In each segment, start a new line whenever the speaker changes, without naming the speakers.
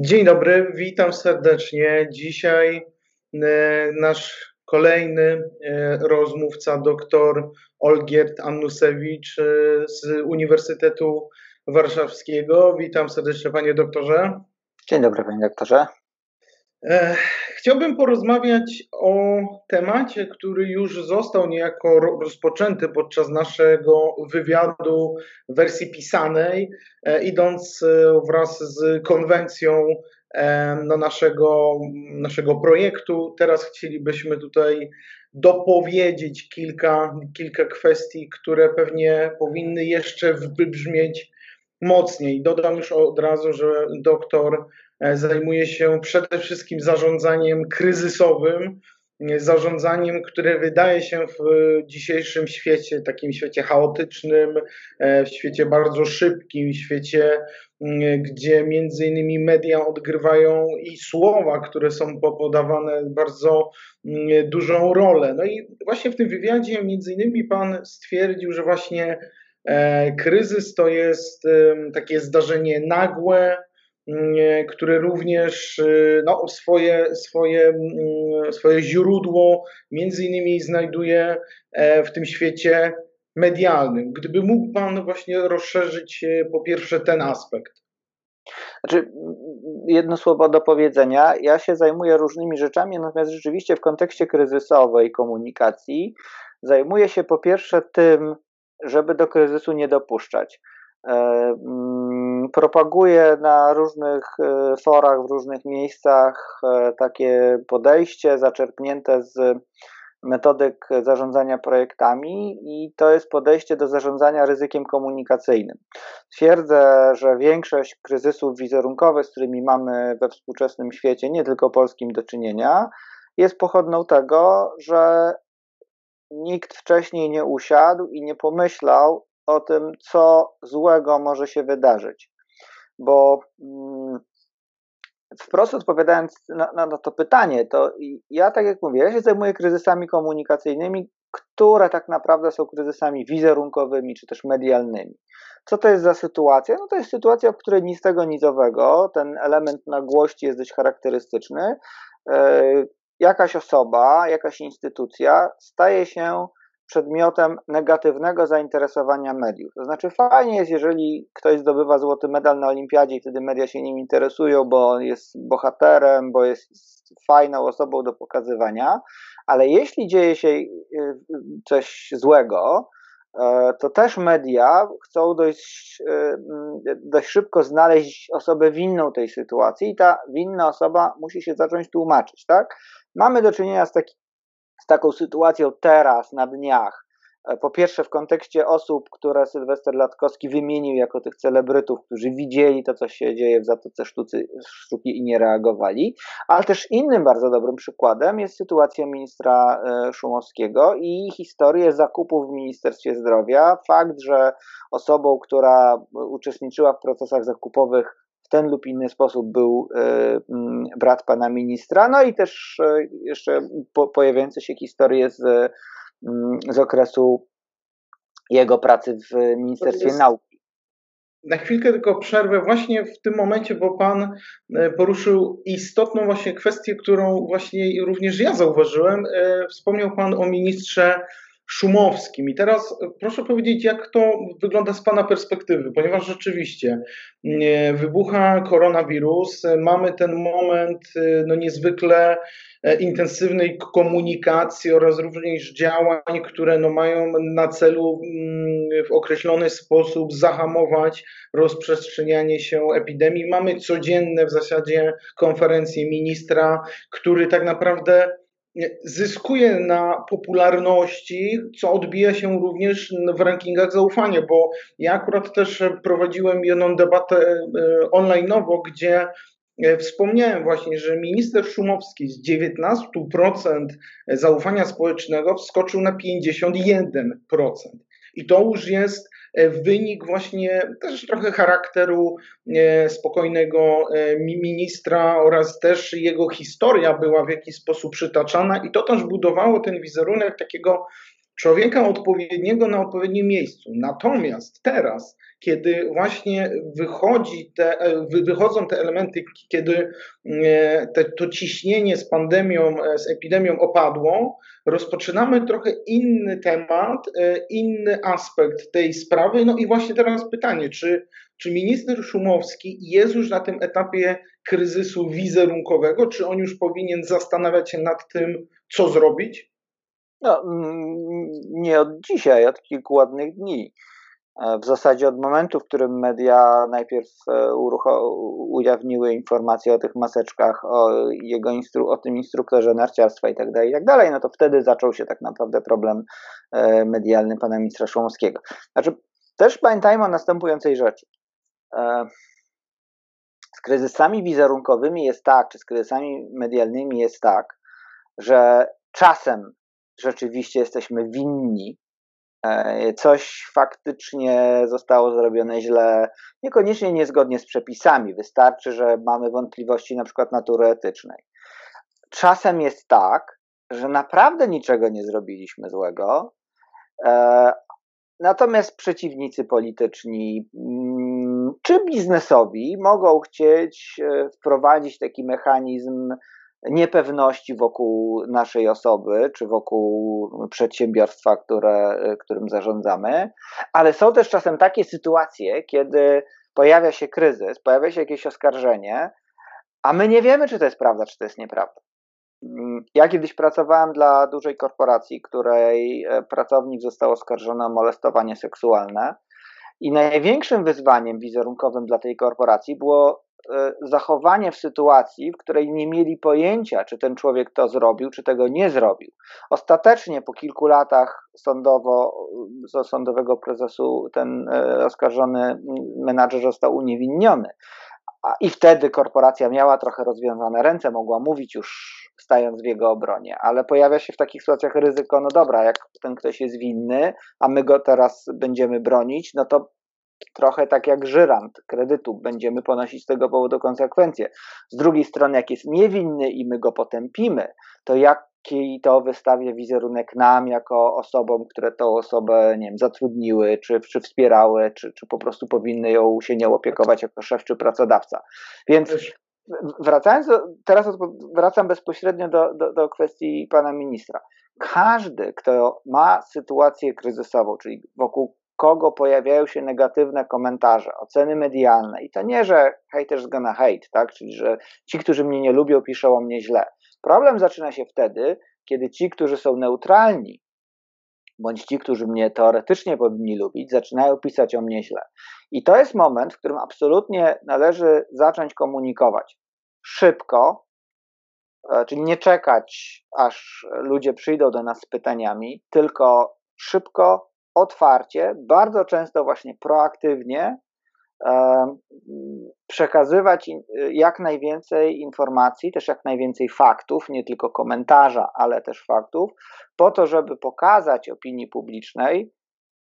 Dzień dobry, witam serdecznie. Dzisiaj e, nasz kolejny e, rozmówca, dr Olgierd Annusewicz e, z Uniwersytetu Warszawskiego. Witam serdecznie, panie doktorze.
Dzień dobry, panie doktorze.
Chciałbym porozmawiać o temacie, który już został niejako rozpoczęty podczas naszego wywiadu w wersji pisanej, e, idąc e, wraz z konwencją e, no, naszego, naszego projektu. Teraz chcielibyśmy tutaj dopowiedzieć kilka, kilka kwestii, które pewnie powinny jeszcze wybrzmieć mocniej. Dodam już od razu, że doktor E, zajmuje się przede wszystkim zarządzaniem kryzysowym, e, zarządzaniem, które wydaje się w dzisiejszym świecie, takim świecie chaotycznym, e, w świecie bardzo szybkim, świecie, gdzie między innymi media odgrywają i słowa, które są podawane bardzo dużą rolę. No i właśnie w tym wywiadzie między innymi pan stwierdził, że właśnie kryzys to jest takie zdarzenie nagłe, Mm, który również y, no, swoje, swoje, mm, swoje źródło między innymi znajduje e, w tym świecie medialnym. Gdyby mógł Pan właśnie rozszerzyć e, po pierwsze ten aspekt.
Znaczy, jedno słowo do powiedzenia. Ja się zajmuję różnymi rzeczami, natomiast rzeczywiście w kontekście kryzysowej komunikacji zajmuję się po pierwsze tym, żeby do kryzysu nie dopuszczać. E, mm, propaguję na różnych e, forach, w różnych miejscach e, takie podejście zaczerpnięte z metodyk zarządzania projektami i to jest podejście do zarządzania ryzykiem komunikacyjnym. Twierdzę, że większość kryzysów wizerunkowych, z którymi mamy we współczesnym świecie, nie tylko polskim, do czynienia, jest pochodną tego, że nikt wcześniej nie usiadł i nie pomyślał, o tym, co złego może się wydarzyć. Bo mm, wprost odpowiadając na, na, to pytanie, to ja, tak jak mówię, ja się zajmuję kryzysami komunikacyjnymi, które tak naprawdę są kryzysami wizerunkowymi czy też medialnymi. Co to jest za sytuacja? No to jest sytuacja, w której nic tego nizowego, ten element nagłości jest dość charakterystyczny. E, jakaś osoba, jakaś instytucja staje się przedmiotem negatywnego zainteresowania mediów. To znaczy, fajnie jest, jeżeli ktoś zdobywa złoty medal na olimpiadzie i wtedy media się nim interesują, bo jest bohaterem, bo jest fajną osobą do pokazywania, ale jeśli dzieje się y, coś złego, e, to też media chcą dość, y, dość szybko znaleźć osobę winną tej sytuacji i ta winna osoba musi się zacząć tłumaczyć, tak? Mamy do czynienia z takim z taką sytuacją teraz, na dniach. E, po pierwsze, w kontekście osób, które Sylwester Latkowski wymienił jako tych celebrytów, którzy widzieli to, co się dzieje w Zatoce Sztucy, Sztuki i nie reagowali, ale też innym bardzo dobrym przykładem jest sytuacja ministra e, Szumowskiego i historię zakupów w Ministerstwie Zdrowia. Fakt, że osobą, która uczestniczyła w procesach zakupowych, w ten lub inny sposób był e, mm, brat pana ministra, no i też e, jeszcze pojawiające się historie z, mm, z okresu jego pracy w Ministerstwie Nauki.
Na chwilkę tylko przerwę właśnie w tym momencie, bo Pan e, poruszył istotną właśnie kwestię, którą właśnie również ja zauważyłem. Wspomniał Pan o ministrze Szumowskim. I teraz proszę powiedzieć, jak to wygląda z Pana perspektywy, ponieważ rzeczywiście wybucha koronawirus, mamy ten moment no, niezwykle e, intensywnej komunikacji oraz również działań, które no, mają na celu mm, w określony sposób zahamować rozprzestrzenianie się epidemii. Mamy codzienne w zasadzie konferencje ministra, który tak naprawdę zyskuje na popularności, co odbija się również w rankingach zaufania, bo ja akurat też prowadziłem jedną debatę e, online'owo, gdzie e, Wspomniałem właśnie, że minister Szumowski z 19% zaufania społecznego wskoczył na 51%. I to już jest E, wynik właśnie też trochę charakteru e, spokojnego e, ministra oraz też jego historia była w jakiś sposób przytaczana i to też budowało ten wizerunek takiego człowieka odpowiedniego na odpowiednim miejscu. Natomiast teraz kiedy właśnie wychodzi te, wychodzą te elementy, kiedy e, te, to ciśnienie z pandemią, z epidemią opadło, rozpoczynamy trochę inny temat, inny aspekt tej sprawy. No i właśnie teraz pytanie, czy, czy minister Szumowski jest już na tym etapie kryzysu wizerunkowego, czy on już powinien zastanawiać się nad tym, co zrobić?
No, mm, nie od dzisiaj, od kilku ładnych dni. E, w zasadzie od momentu, w którym media najpierw e, ujawniły informacje o tych maseczkach, o, jego instru- o tym instruktorze narciarstwa itd., tak itd., tak no to wtedy zaczął się tak naprawdę problem e, medialny pana ministra Szumowskiego. Znaczy, też pamiętajmy o następującej rzeczy. Z kryzysami wizerunkowymi jest tak, czy z kryzysami medialnymi jest tak, że czasem rzeczywiście jesteśmy winni, e, coś faktycznie zostało zrobione źle, niekoniecznie niezgodnie z przepisami, wystarczy, że mamy wątpliwości na przykład natury etycznej. Czasem jest tak, że naprawdę niczego nie zrobiliśmy złego, e, natomiast przeciwnicy polityczni mm, czy biznesowi mogą chcieć e, wprowadzić taki mechanizm niepewności wokół naszej osoby, czy wokół przedsiębiorstwa, które, którym zarządzamy, ale są też czasem takie sytuacje, kiedy pojawia się kryzys, pojawia się jakieś oskarżenie, a my nie wiemy, czy to jest prawda, czy to jest nieprawda. Ja kiedyś pracowałem dla dużej korporacji, której e, pracownik został oskarżony o molestowanie seksualne. I największym wyzwaniem wizerunkowym dla tej korporacji było zachowanie w sytuacji, w której nie mieli pojęcia, czy ten człowiek to zrobił, czy tego nie zrobił. Ostatecznie po kilku latach sądowo, sądowego procesu ten e, oskarżony menadżer został uniewinniony. I wtedy korporacja miała trochę rozwiązane ręce, mogła mówić już stając w jego obronie, ale pojawia się w takich sytuacjach ryzyko, no dobra, jak ten ktoś jest winny, a my go teraz będziemy bronić, no to trochę tak jak żyrant kredytu, będziemy ponosić z tego powodu konsekwencje. Z drugiej strony, jak jest niewinny i my go potępimy, to jaki to wystawia wizerunek nam, jako osobom, które tą osobę, nie wiem, zatrudniły, czy, czy wspierały, czy, czy po prostu powinny ją się nią opiekować jako szef czy pracodawca. Więc wracając do, teraz wracam bezpośrednio do, do, do kwestii pana ministra. Każdy, kto ma sytuację kryzysową, czyli wokół kogo pojawiają się negatywne komentarze, oceny medialne. I to nie, że haters gonna hate, tak? czyli że ci, którzy mnie nie lubią, piszą o mnie źle. Problem zaczyna się wtedy, kiedy ci, którzy są neutralni, bądź ci, którzy mnie teoretycznie powinni lubić, zaczynają pisać o mnie źle. I to jest moment, w którym absolutnie należy zacząć komunikować szybko, e, czyli nie czekać, aż ludzie przyjdą do nas z pytaniami, tylko szybko, otwarcie, bardzo często właśnie proaktywnie przekazywać jak najwięcej informacji, też jak najwięcej faktów, nie tylko komentarza, ale też faktów, po to, żeby pokazać opinii publicznej,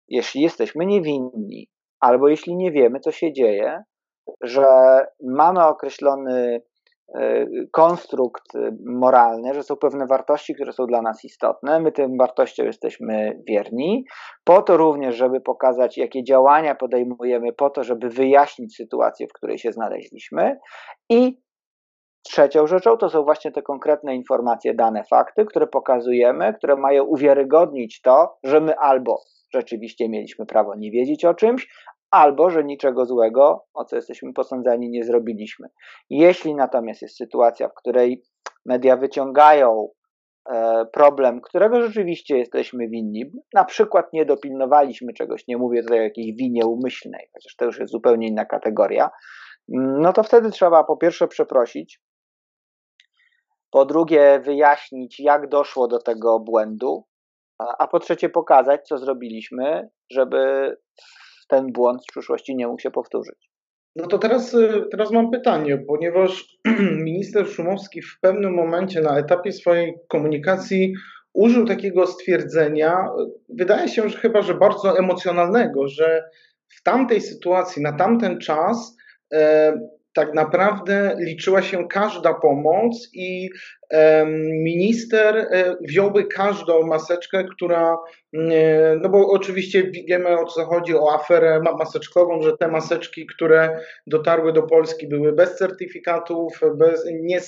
jeśli jesteśmy niewinni, albo jeśli nie wiemy, co się dzieje, że mamy określony E, konstrukt moralny, że są pewne wartości, które są dla nas istotne. My tym wartościom jesteśmy wierni, po to również, żeby pokazać, jakie działania podejmujemy, po to, żeby wyjaśnić sytuację, w której się znaleźliśmy. I trzecią rzeczą to są właśnie te konkretne informacje, dane, fakty, które pokazujemy, które mają uwiarygodnić to, że my albo rzeczywiście mieliśmy prawo nie wiedzieć o czymś, albo że niczego złego, o co jesteśmy posądzeni, nie zrobiliśmy. Jeśli natomiast jest sytuacja, w której media wyciągają e, problem, którego rzeczywiście jesteśmy winni, na przykład nie dopilnowaliśmy czegoś, nie mówię tutaj o jakiejś winie umyślnej, chociaż to już jest zupełnie inna kategoria, no to wtedy trzeba po pierwsze przeprosić, po drugie wyjaśnić, jak doszło do tego błędu, a po trzecie pokazać, co zrobiliśmy, żeby ten błąd w przyszłości nie mógł się powtórzyć.
No to teraz, y, teraz mam pytanie, ponieważ minister Szumowski w pewnym momencie na etapie swojej komunikacji użył takiego stwierdzenia, wydaje się, że chyba, że bardzo emocjonalnego, że w tamtej sytuacji, na tamten czas e, tak naprawdę liczyła się każda pomoc i minister e, wziąłby każdą maseczkę, która, e, no bo oczywiście wiemy o co chodzi, o aferę maseczkową, że te maseczki, które dotarły do Polski były bez certyfikatów, bez, nie,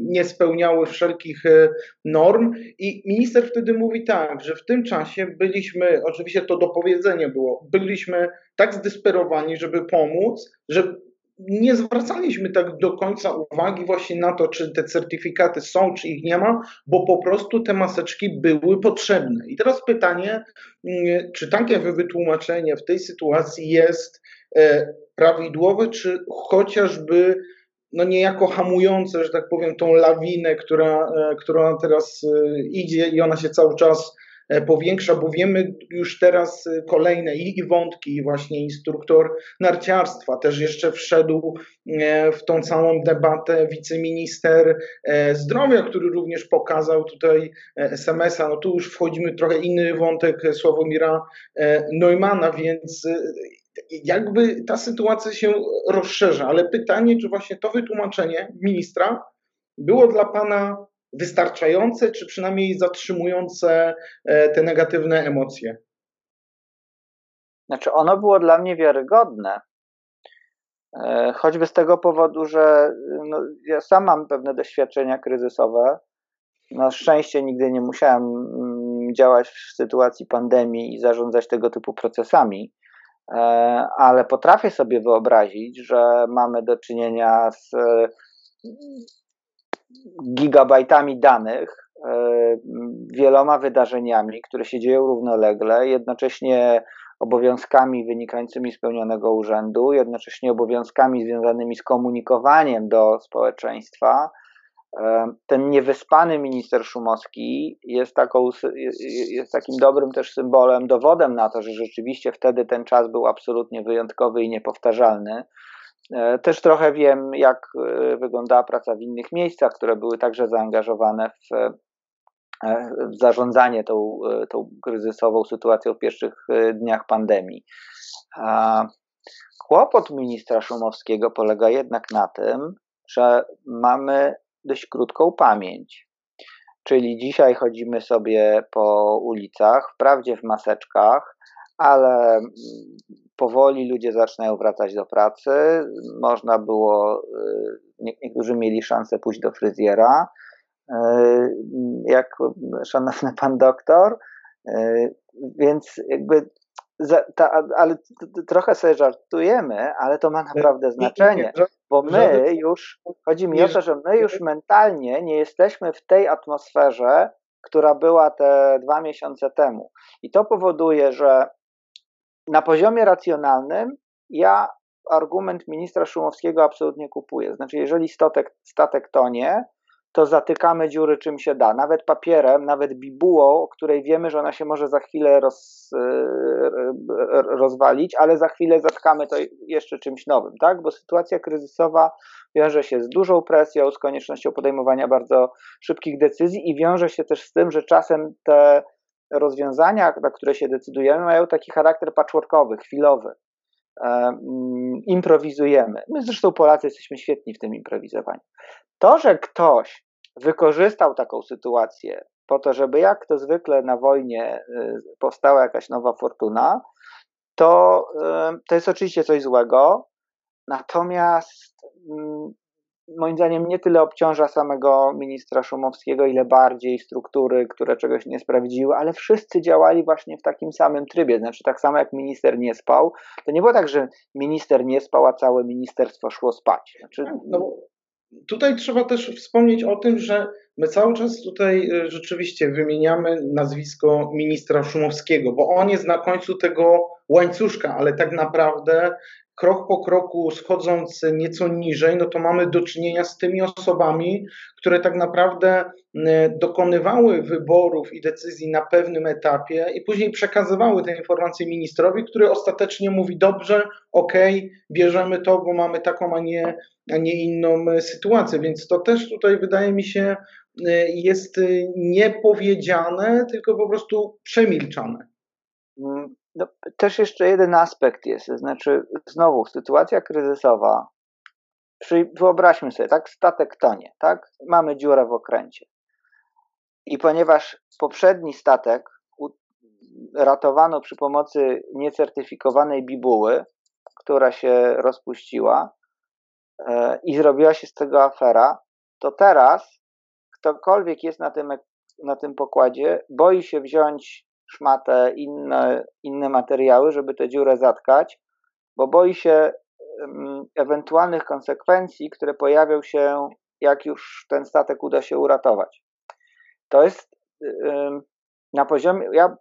nie spełniały wszelkich e, norm. I minister wtedy mówi tak, że w tym czasie byliśmy, oczywiście to dopowiedzenie było, byliśmy tak zdesperowani, żeby pomóc, że nie zwracaliśmy tak do końca uwagi właśnie na to, czy te certyfikaty są, czy ich nie ma, bo po prostu te maseczki były potrzebne. I teraz pytanie, mm, czy takie wytłumaczenie w tej sytuacji jest e, prawidłowe, czy chociażby no niejako hamujące, że tak powiem, tą lawinę, która, e, która teraz e, idzie i ona się cały czas powiększa, bo wiemy już teraz e, kolejne i, i wątki, właśnie instruktor narciarstwa. Też jeszcze wszedł e, w tą całą debatę wiceminister zdrowia, który również pokazał tutaj SMS-a, no tu już wchodzimy trochę inny wątek Sławomira Neumana, więc jakby ta sytuacja się rozszerza, ale pytanie, czy właśnie to wytłumaczenie ministra było dla Pana wystarczające, czy przynajmniej zatrzymujące e, te negatywne emocje?
Znaczy, ono było dla mnie wiarygodne. E, choćby z tego powodu, że no, ja sam mam pewne doświadczenia kryzysowe. Na szczęście nigdy nie musiałem mm, działać w sytuacji pandemii i zarządzać tego typu procesami, e, ale potrafię sobie wyobrazić, że mamy do czynienia z gigabajtami danych, e, wieloma wydarzeniami, które się dzieją równolegle, jednocześnie obowiązkami wynikającymi z pełnionego urzędu, jednocześnie obowiązkami związanymi z komunikowaniem do społeczeństwa. E, ten niewyspany minister Szumowski jest, taką, jest takim dobrym też symbolem, dowodem na to, że rzeczywiście wtedy ten czas był absolutnie wyjątkowy i niepowtarzalny. E, też trochę wiem, jak e, wyglądała praca w innych miejscach, które były także zaangażowane w, e, w zarządzanie tą, tą kryzysową sytuacją w pierwszych dniach pandemii. Kłopot ministra Szumowskiego polega jednak na tym, że mamy dość krótką pamięć. Czyli dzisiaj chodzimy sobie po ulicach, wprawdzie w maseczkach, ale mm, powoli ludzie zaczynają wracać do pracy. Można było, y, niektórzy mieli szansę pójść do fryzjera, y, jak szanowny pan doktor, y, więc jakby ta, ale trochę sobie żartujemy, ale to ma naprawdę znaczenie, bo my już, chodzi mi o to, że my już mentalnie nie jesteśmy w tej atmosferze, która była te dwa miesiące temu. I to powoduje, że na poziomie racjonalnym ja argument ministra Szumowskiego absolutnie kupuję. Znaczy, jeżeli statek, statek tonie, to zatykamy dziury czym się da, nawet papierem, nawet bibułą, o której wiemy, że ona się może za chwilę roz, rozwalić, ale za chwilę zatkamy to jeszcze czymś nowym, tak? Bo sytuacja kryzysowa wiąże się z dużą presją, z koniecznością podejmowania bardzo szybkich decyzji i wiąże się też z tym, że czasem te rozwiązania, na które się decydujemy, mają taki charakter patchworkowy, chwilowy. E, mm, improwizujemy. My zresztą Polacy jesteśmy świetni w tym improwizowaniu. To, że ktoś wykorzystał taką sytuację po to, żeby jak to zwykle na wojnie y, powstała jakaś nowa fortuna, to, y, to jest oczywiście coś złego. Natomiast mm, moim zdaniem nie tyle obciąża samego ministra Szumowskiego, ile bardziej struktury, które czegoś nie sprawdziły, ale wszyscy działali właśnie w takim samym trybie. Znaczy, tak samo jak minister nie spał, to nie było tak, że minister nie spał, a całe ministerstwo szło spać. Znaczy,
no, tutaj trzeba też wspomnieć o tym, że my cały czas tutaj e, rzeczywiście wymieniamy nazwisko ministra Szumowskiego, bo on jest na końcu tego łańcuszka, ale tak naprawdę krok po kroku schodząc nieco niżej, no to mamy do czynienia z tymi osobami, które tak naprawdę dokonywały wyborów i decyzji na pewnym etapie i później przekazywały te informacje ministrowi, który ostatecznie mówi dobrze, ok, bierzemy to, bo mamy taką, a nie, a nie inną sytuację. Więc to też tutaj wydaje mi się jest niepowiedziane, tylko po prostu przemilczane.
No, też jeszcze jeden aspekt jest, znaczy znowu sytuacja kryzysowa wyobraźmy sobie, tak, statek tonie, tak, mamy dziurę w okręcie. I ponieważ poprzedni statek ratowano przy pomocy niecertyfikowanej bibuły, która się rozpuściła e, i zrobiła się z tego afera, to teraz ktokolwiek jest na tym, na tym pokładzie, boi się wziąć szmatę, inne, inne materiały, żeby tę dziurę zatkać, bo boi się ewentualnych konsekwencji, które pojawią się, jak już ten statek uda się uratować. To jest na poziomie, ja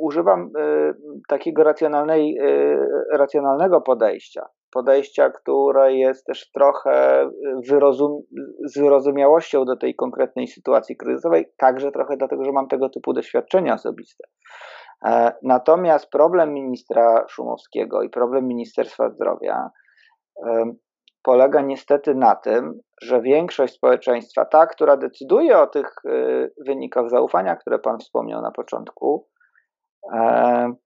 używam y, takiego racjonalnej, y, racjonalnego podejścia, podejścia, które jest też trochę wyrozum, z wyrozumiałością do tej konkretnej sytuacji kryzysowej, także trochę dlatego, że mam tego typu doświadczenia osobiste. E, natomiast problem ministra Szumowskiego i problem Ministerstwa Zdrowia polega niestety na tym, że większość społeczeństwa, ta, która decyduje o tych y, wynikach zaufania, które Pan wspomniał na początku,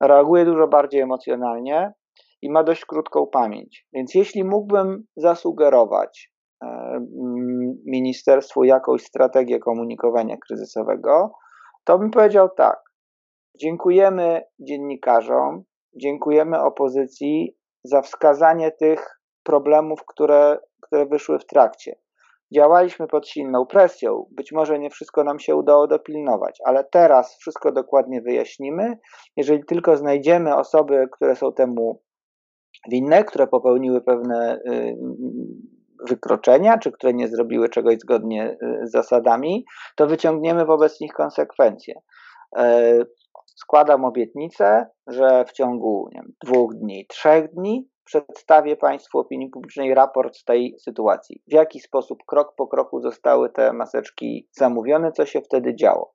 reaguje dużo bardziej emocjonalnie i ma dość krótką pamięć. Więc jeśli mógłbym zasugerować ministerstwu jakąś strategię komunikowania kryzysowego, to bym powiedział tak. Dziękujemy dziennikarzom, dziękujemy opozycji za wskazanie tych problemów, które, które wyszły w trakcie. Działaliśmy pod silną presją, być może nie wszystko nam się udało dopilnować, ale teraz wszystko dokładnie wyjaśnimy. Jeżeli tylko znajdziemy osoby, które są temu winne, które popełniły pewne y, wykroczenia, czy które nie zrobiły czegoś zgodnie y, z zasadami, to wyciągniemy wobec nich konsekwencje. E, składam obietnicę, że w ciągu nie wiem, dwóch dni, trzech dni przedstawię Państwu opinii publicznej raport z tej sytuacji. W jaki sposób krok po kroku zostały te maseczki zamówione, co się wtedy działo.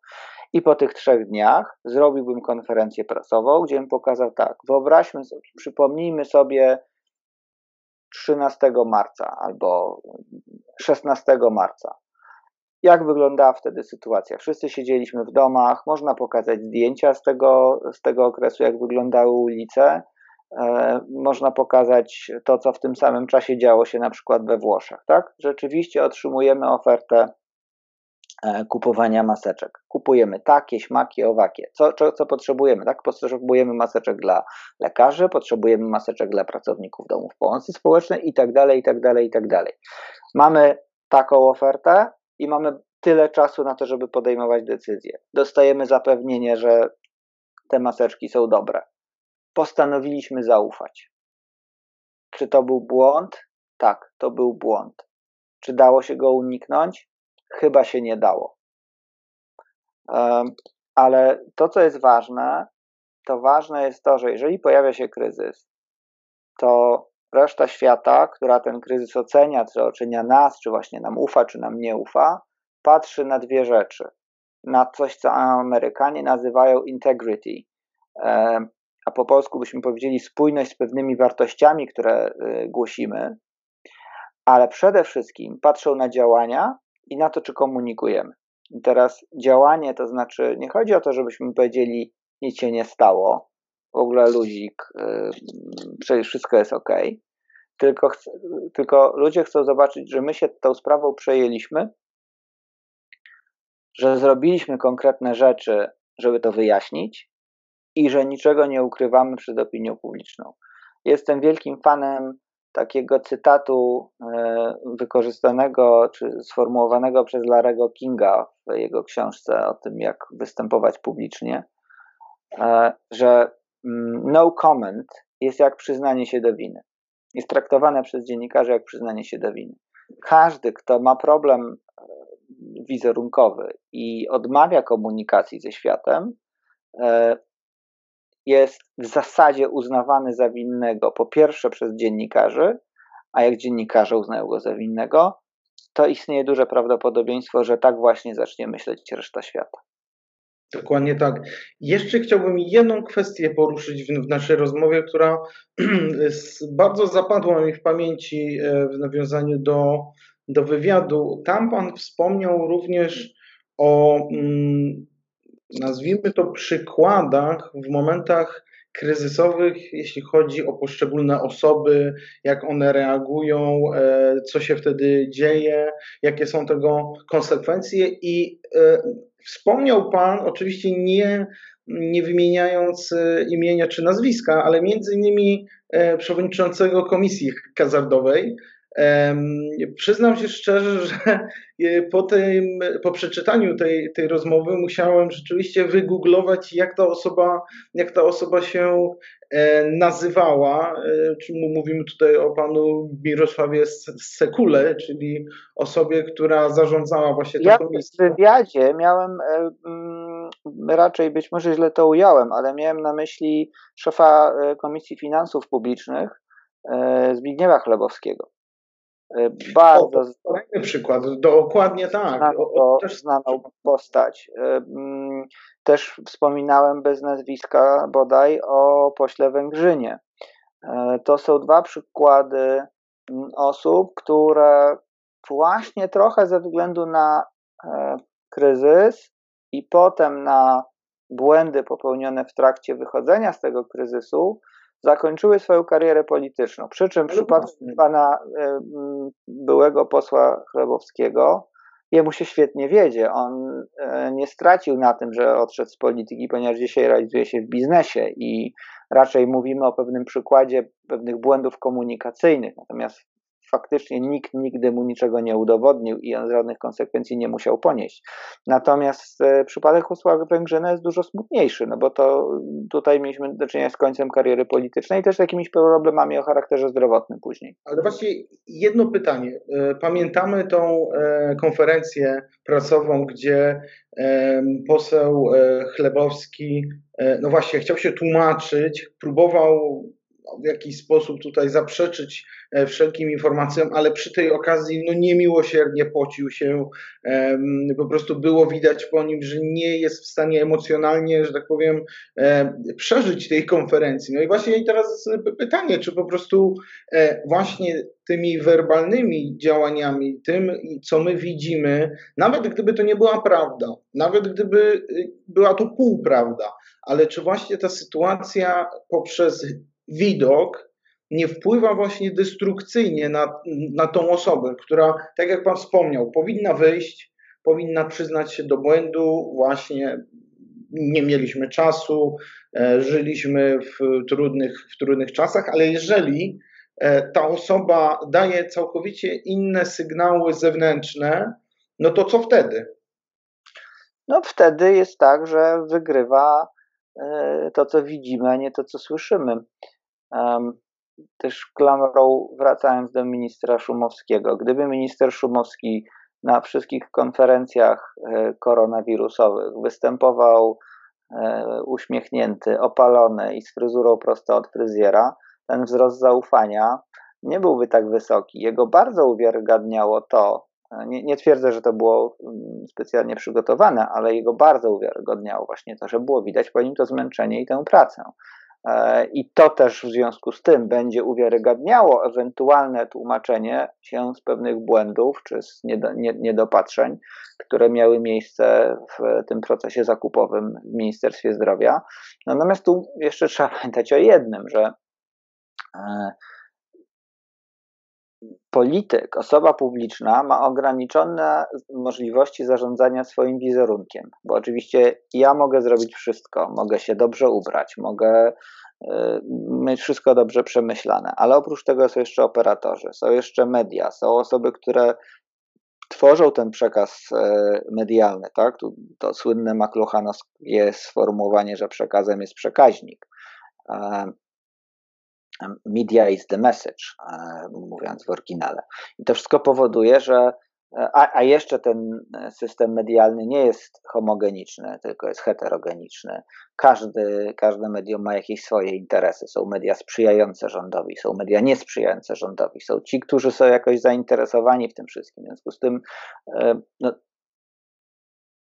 I po tych trzech dniach zrobiłbym konferencję prasową, gdzie bym pokazał tak, wyobraźmy sobie, przypomnijmy sobie 13 marca albo 16 marca. Jak wyglądała wtedy sytuacja? Wszyscy siedzieliśmy w domach, można pokazać zdjęcia z tego, z tego okresu, jak wyglądały ulice. E, można pokazać to, co w tym samym czasie działo się na przykład we Włoszech. Tak? Rzeczywiście otrzymujemy ofertę e, kupowania maseczek. Kupujemy takie, śmakie, owakie. Co, co, co potrzebujemy? Tak? Potrzebujemy maseczek dla lekarzy, potrzebujemy maseczek dla pracowników domów pomocy społecznej i tak dalej, i tak dalej, i tak dalej. Mamy taką ofertę i mamy tyle czasu na to, żeby podejmować decyzje. Dostajemy zapewnienie, że te maseczki są dobre postanowiliśmy zaufać. Czy to był błąd? Tak, to był błąd. Czy dało się go uniknąć? Chyba się nie dało. Ale to, co jest ważne, to ważne jest to, że jeżeli pojawia się kryzys, to reszta świata, która ten kryzys ocenia, czy ocenia nas, czy właśnie nam ufa, czy nam nie ufa, patrzy na dwie rzeczy. Na coś, co Amerykanie nazywają integrity, a po polsku byśmy powiedzieli spójność z pewnymi wartościami, które y, głosimy, ale przede wszystkim patrzą na działania i na to, czy komunikujemy. I teraz działanie to znaczy, nie chodzi o to, żebyśmy powiedzieli, nic się nie stało, w ogóle luzik, yy, przecież wszystko jest ok, tylko, tylko ludzie chcą zobaczyć, że my się tą sprawą przejęliśmy, że zrobiliśmy konkretne rzeczy, żeby to wyjaśnić, i że niczego nie ukrywamy przed opinią publiczną. Jestem wielkim fanem takiego cytatu e, wykorzystanego czy sformułowanego przez Larego Kinga w jego książce o tym, jak występować publicznie, e, że mm, no comment jest jak przyznanie się do winy. Jest traktowane przez dziennikarzy jak przyznanie się do winy. Każdy, kto ma problem e, wizerunkowy i odmawia komunikacji ze światem, jest w zasadzie uznawany za winnego po pierwsze przez dziennikarzy, a jak dziennikarze uznają go za winnego, to istnieje duże prawdopodobieństwo, że tak właśnie zacznie myśleć reszta świata.
Dokładnie tak. Jeszcze chciałbym jedną kwestię poruszyć w, w naszej rozmowie, która bardzo zapadła mi w pamięci e, w nawiązaniu do, do wywiadu. Tam Pan wspomniał również o mm, nazwijmy to, przykładach w momentach kryzysowych, jeśli chodzi o poszczególne osoby, jak one reagują, co się wtedy dzieje, jakie są tego konsekwencje. I wspomniał Pan, oczywiście nie, nie wymieniając imienia czy nazwiska, ale między innymi przewodniczącego Komisji Hazardowej, Przyznam się szczerze, że po, tym, po przeczytaniu tej, tej rozmowy musiałem rzeczywiście wygooglować, jak ta osoba, jak ta osoba się e, nazywała. E, mówimy tutaj o panu Mirosławie Sekule, czyli osobie, która zarządzała właśnie
tą ja komisją. w wywiadzie miałem, e, mm, raczej być może źle to ująłem, ale miałem na myśli szefa Komisji Finansów Publicznych Zbigniewa Chlebowskiego.
E, bardzo. O, kolejny przykład, dokładnie tak. Znaną,
o, o, też znaną postać. E, mm, też wspominałem bez nazwiska bodaj o pośle Węgrzynie. E, to są dwa przykłady mm, osób, które właśnie trochę ze względu na kryzys i potem na błędy popełnione w trakcie wychodzenia z tego kryzysu, zakończyły swoją karierę polityczną. Przy czym w przypadku pana e, byłego posła Chlebowskiego, jemu się świetnie wiedzie. On e, nie stracił na tym, że odszedł z polityki, ponieważ dzisiaj realizuje się w biznesie i raczej mówimy o pewnym przykładzie pewnych błędów komunikacyjnych. Natomiast faktycznie nikt nigdy mu niczego nie udowodnił i on żadnych konsekwencji nie musiał ponieść. Natomiast e, przypadek posła Węgrzyna jest dużo smutniejszy, no bo to tutaj mieliśmy do czynienia z końcem kariery politycznej i też z jakimiś problemami o charakterze zdrowotnym później.
Ale właśnie jedno pytanie. E, pamiętamy tą e, konferencję prasową, gdzie poseł Chlebowski, no właśnie, chciał się tłumaczyć, próbował w jakiś sposób tutaj zaprzeczyć e, wszelkim informacjom, ale przy tej okazji no niemiłosiernie pocił się. Po prostu było widać po nim, że nie jest w stanie emocjonalnie, że tak powiem, przeżyć tej konferencji. No i właśnie teraz pytanie, czy po prostu e, właśnie tymi werbalnymi działaniami, tym, co my widzimy, nawet gdyby to nie była prawda, nawet gdyby y, była to półprawda, ale czy właśnie ta sytuacja poprzez widok nie wpływa właśnie destrukcyjnie na, na tą osobę, która, tak jak Pan wspomniał, powinna wyjść, powinna przyznać się do błędu, właśnie nie mieliśmy czasu, e, żyliśmy w trudnych, w trudnych czasach, ale jeżeli e, ta osoba daje całkowicie inne sygnały zewnętrzne, no to co wtedy?
No wtedy jest tak, że wygrywa e, to, co widzimy, a nie to, co słyszymy. Też klamrą wracając do ministra Szumowskiego. Gdyby minister Szumowski na wszystkich konferencjach e, koronawirusowych występował e, uśmiechnięty, opalony i z fryzurą prosto od fryzjera, ten wzrost zaufania nie byłby tak wysoki. Jego bardzo uwiarygadniało to, e, nie, nie, twierdzę, że to było mm, specjalnie przygotowane, ale jego bardzo uwiarygodniało właśnie to, że było widać po nim to zmęczenie i tę pracę. E, I to też w związku z tym będzie uwiarygadniało ewentualne tłumaczenie się z pewnych błędów czy z niedopatrzeń, które miały miejsce w tym procesie zakupowym w Ministerstwie Zdrowia. Natomiast tu jeszcze trzeba pamiętać o jednym, że e, polityk, osoba publiczna ma ograniczone możliwości zarządzania swoim wizerunkiem, bo oczywiście ja mogę zrobić wszystko, mogę się dobrze ubrać, mogę y, mieć wszystko dobrze przemyślane, ale oprócz tego są jeszcze operatorzy, są jeszcze media, są osoby, które tworzą ten przekaz y, medialny, tak? To słynne makluchanowskie sformułowanie, że przekazem jest przekaźnik media is the message, e, mówiąc w oryginale. I to wszystko powoduje, że a, a, jeszcze ten system medialny nie jest homogeniczny, tylko jest heterogeniczny. Każdy, każde medium ma jakieś swoje interesy. Są media sprzyjające rządowi, są media niesprzyjające rządowi, są ci, którzy są jakoś zainteresowani w tym wszystkim. W związku z tym, e, no,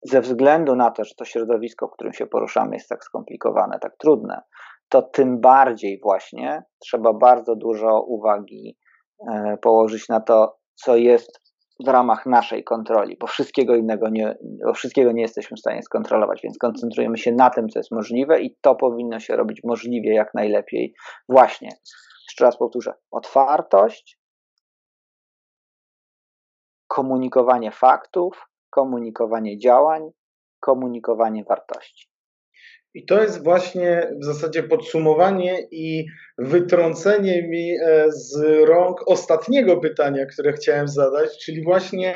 ze względu na to, że to środowisko, w którym się poruszamy, jest tak skomplikowane, tak trudne, to tym bardziej właśnie trzeba bardzo dużo uwagi e, położyć na to, co jest w ramach naszej kontroli, bo wszystkiego innego nie, bo wszystkiego nie jesteśmy w stanie skontrolować, więc koncentrujemy się na tym, co jest możliwe i to powinno się robić możliwie jak najlepiej. Właśnie, jeszcze raz powtórzę, otwartość, komunikowanie faktów, komunikowanie działań, komunikowanie wartości.
I to jest właśnie w zasadzie podsumowanie i wytrącenie mi e, z rąk ostatniego pytania, które chciałem zadać, czyli właśnie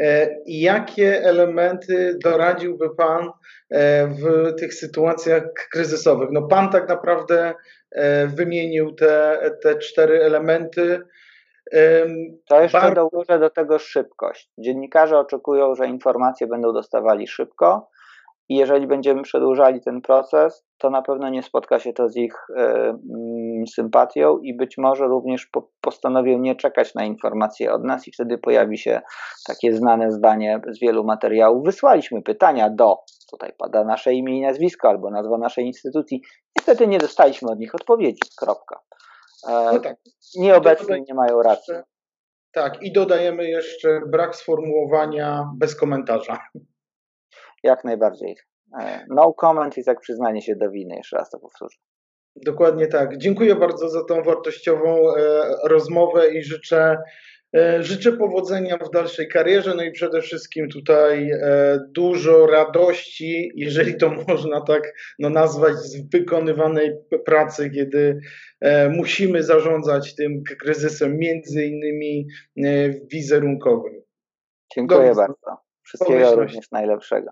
e, jakie elementy doradziłby Pan e, w tych sytuacjach kryzysowych? No Pan tak naprawdę wymienił te, te cztery elementy.
To jeszcze Bar... dołożę do tego szybkość. Dziennikarze oczekują, że informacje będą dostawali szybko i jeżeli będziemy przedłużali ten proces, to na pewno nie spotka się to z ich y, sympatią i być może również po, postanowią nie czekać na informacje od nas i wtedy pojawi się takie znane zdanie z wielu materiałów. Wysłaliśmy pytania do, tutaj pada nasze imię i nazwisko albo nazwa naszej instytucji, niestety nie dostaliśmy od nich odpowiedzi, kropka. E, no tak. Nieobecni nie mają racji.
Tak, i dodajemy jeszcze brak sformułowania bez komentarza.
Jak najbardziej. E, no comment jest jak przyznanie się do winy, jeszcze raz to powtórzę.
Dokładnie tak. Dziękuję bardzo za tą wartościową e, rozmowę i życzę, e, życzę powodzenia w dalszej karierze, no i przede wszystkim tutaj dużo radości, jeżeli to można tak no, nazwać, z wykonywanej pracy, kiedy musimy zarządzać tym kryzysem, między innymi wizerunkowym.
Dziękuję bardzo. Wszystkiego również najlepszego.